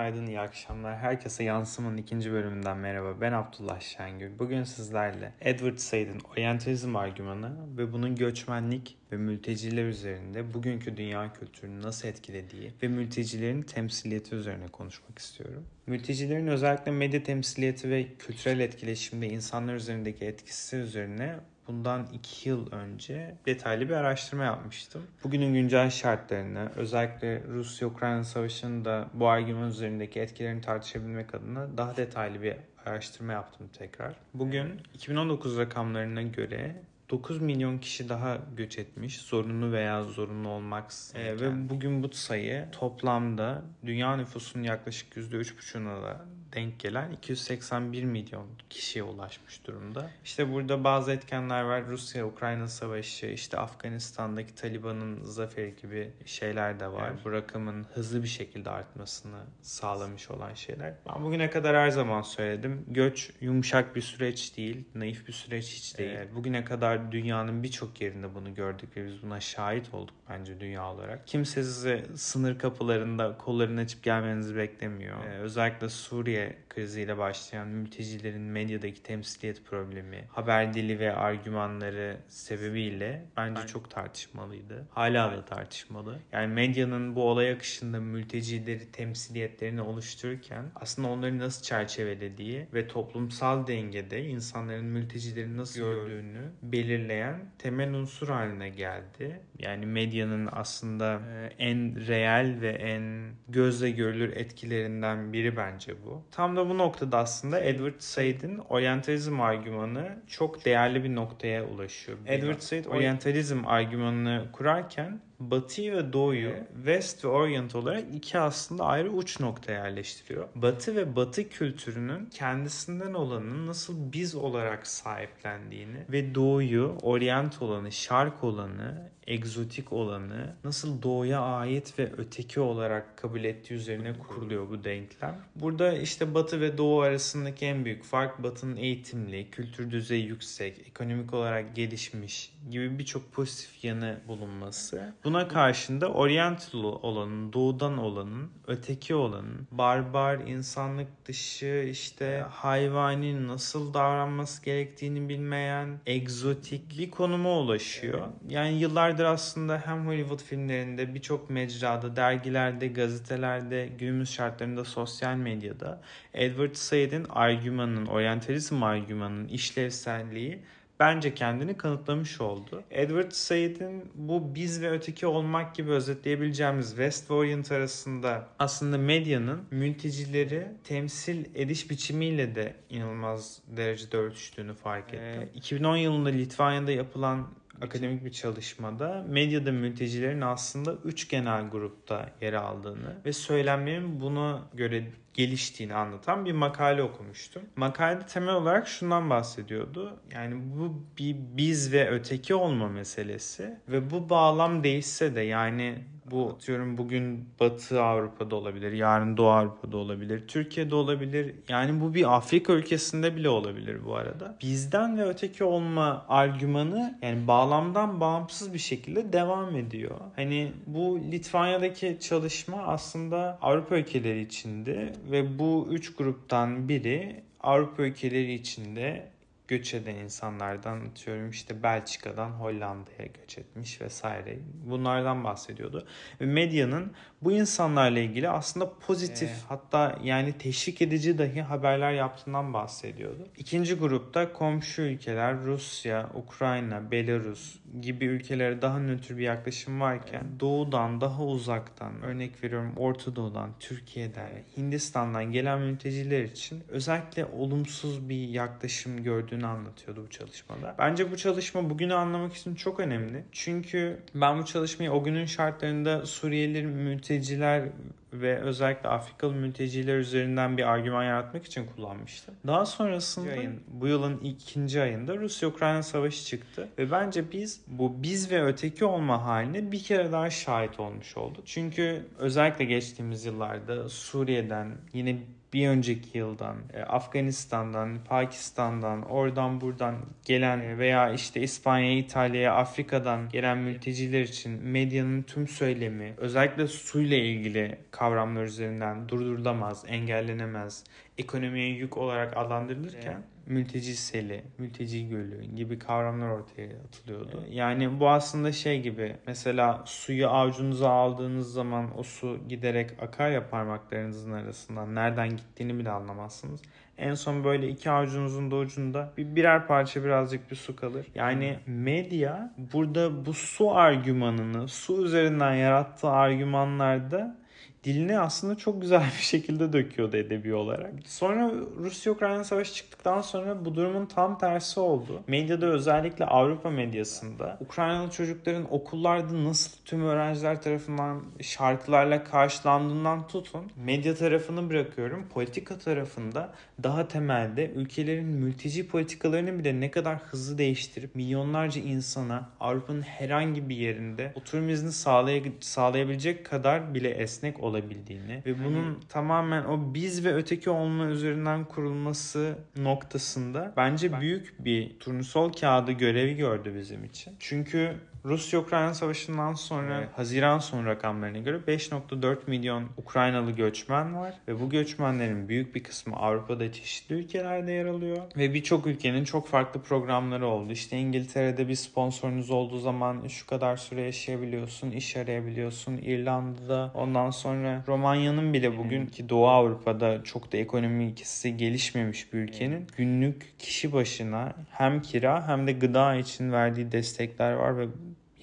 günaydın, iyi akşamlar. Herkese Yansım'ın ikinci bölümünden merhaba. Ben Abdullah Şengül. Bugün sizlerle Edward Said'in oryantalizm argümanı ve bunun göçmenlik ve mülteciler üzerinde bugünkü dünya kültürünü nasıl etkilediği ve mültecilerin temsiliyeti üzerine konuşmak istiyorum. Mültecilerin özellikle medya temsiliyeti ve kültürel etkileşimde insanlar üzerindeki etkisi üzerine bundan iki yıl önce detaylı bir araştırma yapmıştım. Bugünün güncel şartlarını, özellikle Rusya-Ukrayna savaşının bu argüman üzerindeki etkilerini tartışabilmek adına daha detaylı bir araştırma yaptım tekrar. Bugün 2019 rakamlarına göre 9 milyon kişi daha göç etmiş zorunlu veya zorunlu olmak ee, ve bugün bu sayı toplamda dünya nüfusunun yaklaşık %3,5'una da denk gelen 281 milyon kişiye ulaşmış durumda. İşte burada bazı etkenler var. Rusya-Ukrayna savaşı, işte Afganistan'daki Taliban'ın zaferi gibi şeyler de var. Evet. Bu rakamın hızlı bir şekilde artmasını sağlamış olan şeyler. Ben bugüne kadar her zaman söyledim. Göç yumuşak bir süreç değil, naif bir süreç hiç değil. Evet. Bugüne kadar dünyanın birçok yerinde bunu gördük ve biz buna şahit olduk bence dünya olarak. Kimse size sınır kapılarında kollarını açıp gelmenizi beklemiyor. Ee, özellikle Suriye Suriye kriziyle başlayan mültecilerin medyadaki temsiliyet problemi, haber dili ve argümanları sebebiyle bence çok tartışmalıydı. Hala da tartışmalı. Yani medyanın bu olay akışında mültecileri temsiliyetlerini oluştururken aslında onları nasıl çerçevelediği ve toplumsal dengede insanların mültecileri nasıl gördüğünü belirleyen temel unsur haline geldi. Yani medyanın aslında e, en reel ve en gözle görülür etkilerinden biri bence bu. Tam da bu noktada aslında Edward Said'in oryantalizm argümanı çok değerli bir noktaya ulaşıyor. Edward Said oryantalizm argümanını kurarken Batı'yı ve Doğu'yu. West ve Orient olarak iki aslında ayrı uç nokta yerleştiriyor. Batı ve Batı kültürünün kendisinden olanın nasıl biz olarak sahiplendiğini ve Doğu'yu, Orient olanı, Şark olanı, egzotik olanı nasıl doğuya ait ve öteki olarak kabul ettiği üzerine kuruluyor bu denklem. Burada işte Batı ve Doğu arasındaki en büyük fark Batı'nın eğitimli, kültür düzeyi yüksek, ekonomik olarak gelişmiş gibi birçok pozitif yanı bulunması. Buna karşında Oriental olanın, doğudan olanın, öteki olanın, barbar, insanlık dışı, işte hayvani nasıl davranması gerektiğini bilmeyen, egzotik bir konuma ulaşıyor. Yani yıllardır aslında hem Hollywood filmlerinde, birçok mecrada, dergilerde, gazetelerde, günümüz şartlarında sosyal medyada Edward Said'in argümanın, oryantalizm argümanın işlevselliği bence kendini kanıtlamış oldu. Edward Said'in bu biz ve öteki olmak gibi özetleyebileceğimiz West ve Orient arasında aslında medyanın mültecileri temsil ediş biçimiyle de inanılmaz derecede örtüştüğünü fark ettim. Ee, 2010 yılında Litvanya'da yapılan akademik bir çalışmada medyada mültecilerin aslında üç genel grupta yer aldığını ve söylemlerin buna göre geliştiğini anlatan bir makale okumuştum. Makalede temel olarak şundan bahsediyordu. Yani bu bir biz ve öteki olma meselesi ve bu bağlam değişse de yani bu atıyorum bugün Batı Avrupa'da olabilir, yarın Doğu Avrupa'da olabilir, Türkiye'de olabilir. Yani bu bir Afrika ülkesinde bile olabilir bu arada. Bizden ve öteki olma argümanı yani bağlamdan bağımsız bir şekilde devam ediyor. Hani bu Litvanya'daki çalışma aslında Avrupa ülkeleri içinde ve bu üç gruptan biri Avrupa ülkeleri içinde göç eden insanlardan atıyorum işte Belçika'dan Hollanda'ya göç etmiş vesaire. Bunlardan bahsediyordu. Ve medyanın bu insanlarla ilgili aslında pozitif ee. hatta yani teşvik edici dahi haberler yaptığından bahsediyordu. İkinci grupta komşu ülkeler Rusya, Ukrayna, Belarus gibi ülkelere daha nötr bir yaklaşım varken doğudan daha uzaktan örnek veriyorum Orta Doğu'dan, Türkiye'den, Hindistan'dan gelen mülteciler için özellikle olumsuz bir yaklaşım gördüğünü anlatıyordu bu çalışmada. Bence bu çalışma bugünü anlamak için çok önemli. Çünkü ben bu çalışmayı o günün şartlarında Suriyeli mülteciler ve özellikle Afrikalı mülteciler üzerinden bir argüman yaratmak için kullanmıştım. Daha sonrasında ayın, bu yılın ikinci ayında Rusya-Ukrayna savaşı çıktı ve bence biz bu biz ve öteki olma haline bir kere daha şahit olmuş olduk. Çünkü özellikle geçtiğimiz yıllarda Suriye'den yine bir önceki yıldan, e, Afganistan'dan, Pakistan'dan, oradan buradan gelen veya işte İspanya'ya, İtalya'ya, Afrika'dan gelen mülteciler için medyanın tüm söylemi, özellikle suyla ilgili kavramlar üzerinden durdurulamaz, engellenemez, ekonomiye yük olarak adlandırılırken mülteci seli, mülteci gölü gibi kavramlar ortaya atılıyordu. Yani bu aslında şey gibi mesela suyu avucunuza aldığınız zaman o su giderek akar ya parmaklarınızın arasından nereden gittiğini bile anlamazsınız. En son böyle iki avucunuzun da ucunda bir birer parça birazcık bir su kalır. Yani medya burada bu su argümanını su üzerinden yarattığı argümanlarda diline aslında çok güzel bir şekilde döküyordu edebi olarak. Sonra Rusya-Ukrayna savaşı çıktıktan sonra bu durumun tam tersi oldu. Medyada özellikle Avrupa medyasında Ukraynalı çocukların okullarda nasıl tüm öğrenciler tarafından şarkılarla karşılandığından tutun. Medya tarafını bırakıyorum. Politika tarafında daha temelde ülkelerin mülteci politikalarını bile ne kadar hızlı değiştirip milyonlarca insana Avrupa'nın herhangi bir yerinde oturum izni sağlay sağlayabilecek kadar bile esnek olabildiğini ve bunun hani... tamamen o biz ve öteki olma üzerinden kurulması noktasında bence büyük bir turnusol kağıdı görevi gördü bizim için. Çünkü Rusya-Ukrayna savaşından sonra evet. Haziran son rakamlarına göre 5.4 milyon Ukraynalı göçmen var ve bu göçmenlerin büyük bir kısmı Avrupa'da çeşitli ülkelerde yer alıyor ve birçok ülkenin çok farklı programları oldu. İşte İngiltere'de bir sponsorunuz olduğu zaman şu kadar süre yaşayabiliyorsun, iş arayabiliyorsun. İrlanda'da ondan sonra Romanya'nın bile bugün ki Doğu Avrupa'da çok da ekonomisi gelişmemiş bir ülkenin günlük kişi başına hem kira hem de gıda için verdiği destekler var ve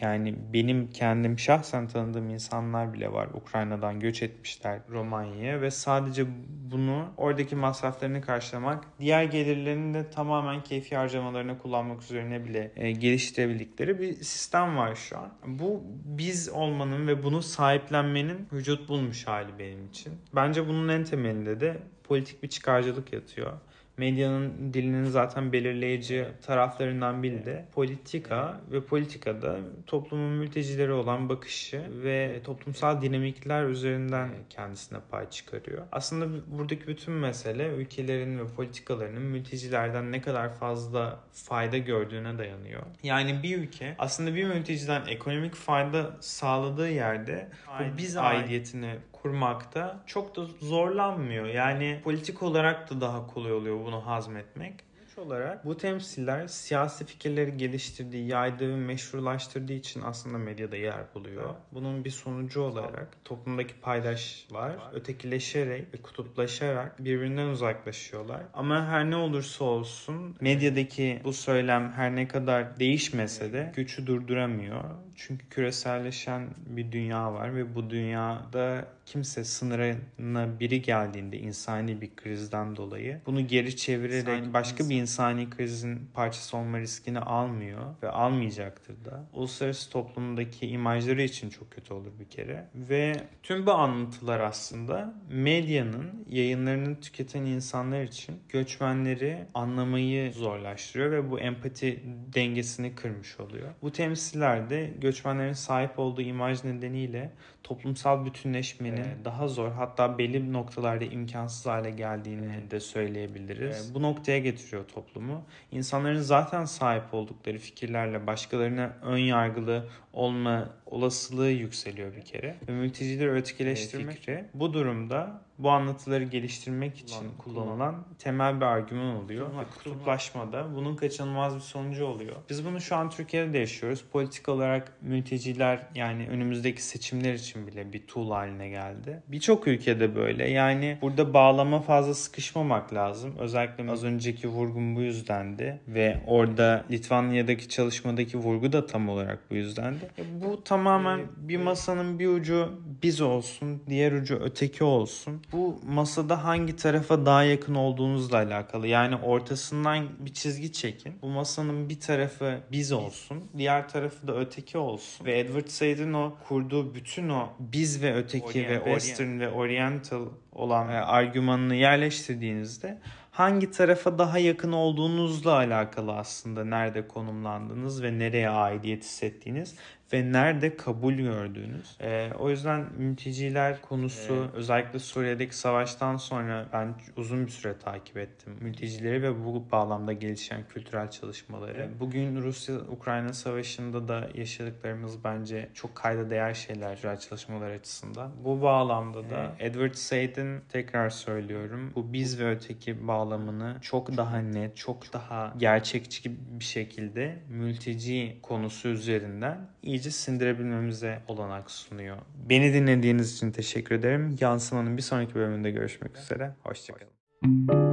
yani benim kendim şahsen tanıdığım insanlar bile var. Ukrayna'dan göç etmişler Romanya'ya ve sadece bunu oradaki masraflarını karşılamak, diğer gelirlerini de tamamen keyfi harcamalarına kullanmak üzerine bile e, geliştirebildikleri bir sistem var şu an. Bu biz olmanın ve bunu sahiplenmenin vücut bulmuş hali benim için. Bence bunun en temelinde de politik bir çıkarcılık yatıyor medyanın dilinin zaten belirleyici taraflarından biri de politika ve politikada toplumun mültecileri olan bakışı ve toplumsal dinamikler üzerinden kendisine pay çıkarıyor. Aslında buradaki bütün mesele ülkelerin ve politikalarının mültecilerden ne kadar fazla fayda gördüğüne dayanıyor. Yani bir ülke aslında bir mülteciden ekonomik fayda sağladığı yerde bu biz aidiyetini kurmakta çok da zorlanmıyor. Yani politik olarak da daha kolay oluyor bunu hazmetmek olarak bu temsiller siyasi fikirleri geliştirdiği, yaydığı ve meşrulaştırdığı için aslında medyada yer buluyor. Bunun bir sonucu olarak toplumdaki paydaşlar ötekileşerek ve kutuplaşarak birbirinden uzaklaşıyorlar. Ama her ne olursa olsun medyadaki bu söylem her ne kadar değişmese de gücü durduramıyor. Çünkü küreselleşen bir dünya var ve bu dünyada kimse sınırına biri geldiğinde insani bir krizden dolayı bunu geri çevirerek İnsani başka bir insani krizin parçası olma riskini almıyor ve almayacaktır da. Uluslararası toplumdaki imajları için çok kötü olur bir kere. Ve tüm bu anlatılar aslında medyanın yayınlarını tüketen insanlar için göçmenleri anlamayı zorlaştırıyor ve bu empati dengesini kırmış oluyor. Bu temsillerde göçmenlerin sahip olduğu imaj nedeniyle toplumsal bütünleşmenin evet. daha zor hatta belli noktalarda imkansız hale geldiğini evet. de söyleyebiliriz. Evet. Bu noktaya getiriyor toplumu. İnsanların zaten sahip oldukları fikirlerle başkalarına ön yargılı olma olasılığı yükseliyor bir kere. Ve mültecileri ötekileştirme fikri bu durumda bu anlatıları geliştirmek için kullanılan, temel bir argüman oluyor. Kutuplaşmada bunun kaçınılmaz bir sonucu oluyor. Biz bunu şu an Türkiye'de de yaşıyoruz. Politik olarak mülteciler yani önümüzdeki seçimler için bile bir tool haline geldi. Birçok ülkede böyle. Yani burada bağlama fazla sıkışmamak lazım. Özellikle az önceki vurgun bu yüzdendi ve orada Litvanya'daki çalışmadaki vurgu da tam olarak bu yüzdendi. Bu tamamen bir masanın bir ucu biz olsun, diğer ucu öteki olsun. Bu masada hangi tarafa daha yakın olduğunuzla alakalı. Yani ortasından bir çizgi çekin. Bu masanın bir tarafı biz olsun, diğer tarafı da öteki olsun. Ve Edward Said'in o kurduğu bütün o biz ve öteki Orient, ve Western ve Oriental olan e, argümanını yerleştirdiğinizde hangi tarafa daha yakın olduğunuzla alakalı aslında nerede konumlandınız ve nereye aidiyet hissettiğiniz ve nerede kabul gördüğünüz. Ee, o yüzden mülteciler konusu özellikle Suriye'deki savaştan sonra ben uzun bir süre takip ettim mültecileri ve bu bağlamda gelişen kültürel çalışmaları. Bugün Rusya-Ukrayna savaşında da yaşadıklarımız bence çok kayda değer şeyler kültürel çalışmalar açısından. Bu bağlamda da Edward Said'in tekrar söylüyorum bu biz ve öteki bağlamını çok daha net, çok daha gerçekçi bir şekilde mülteci konusu üzerinden iyice sindirebilmemize olanak sunuyor. Beni dinlediğiniz için teşekkür ederim. Yansımanın bir sonraki bölümünde görüşmek üzere. Hoşçakalın.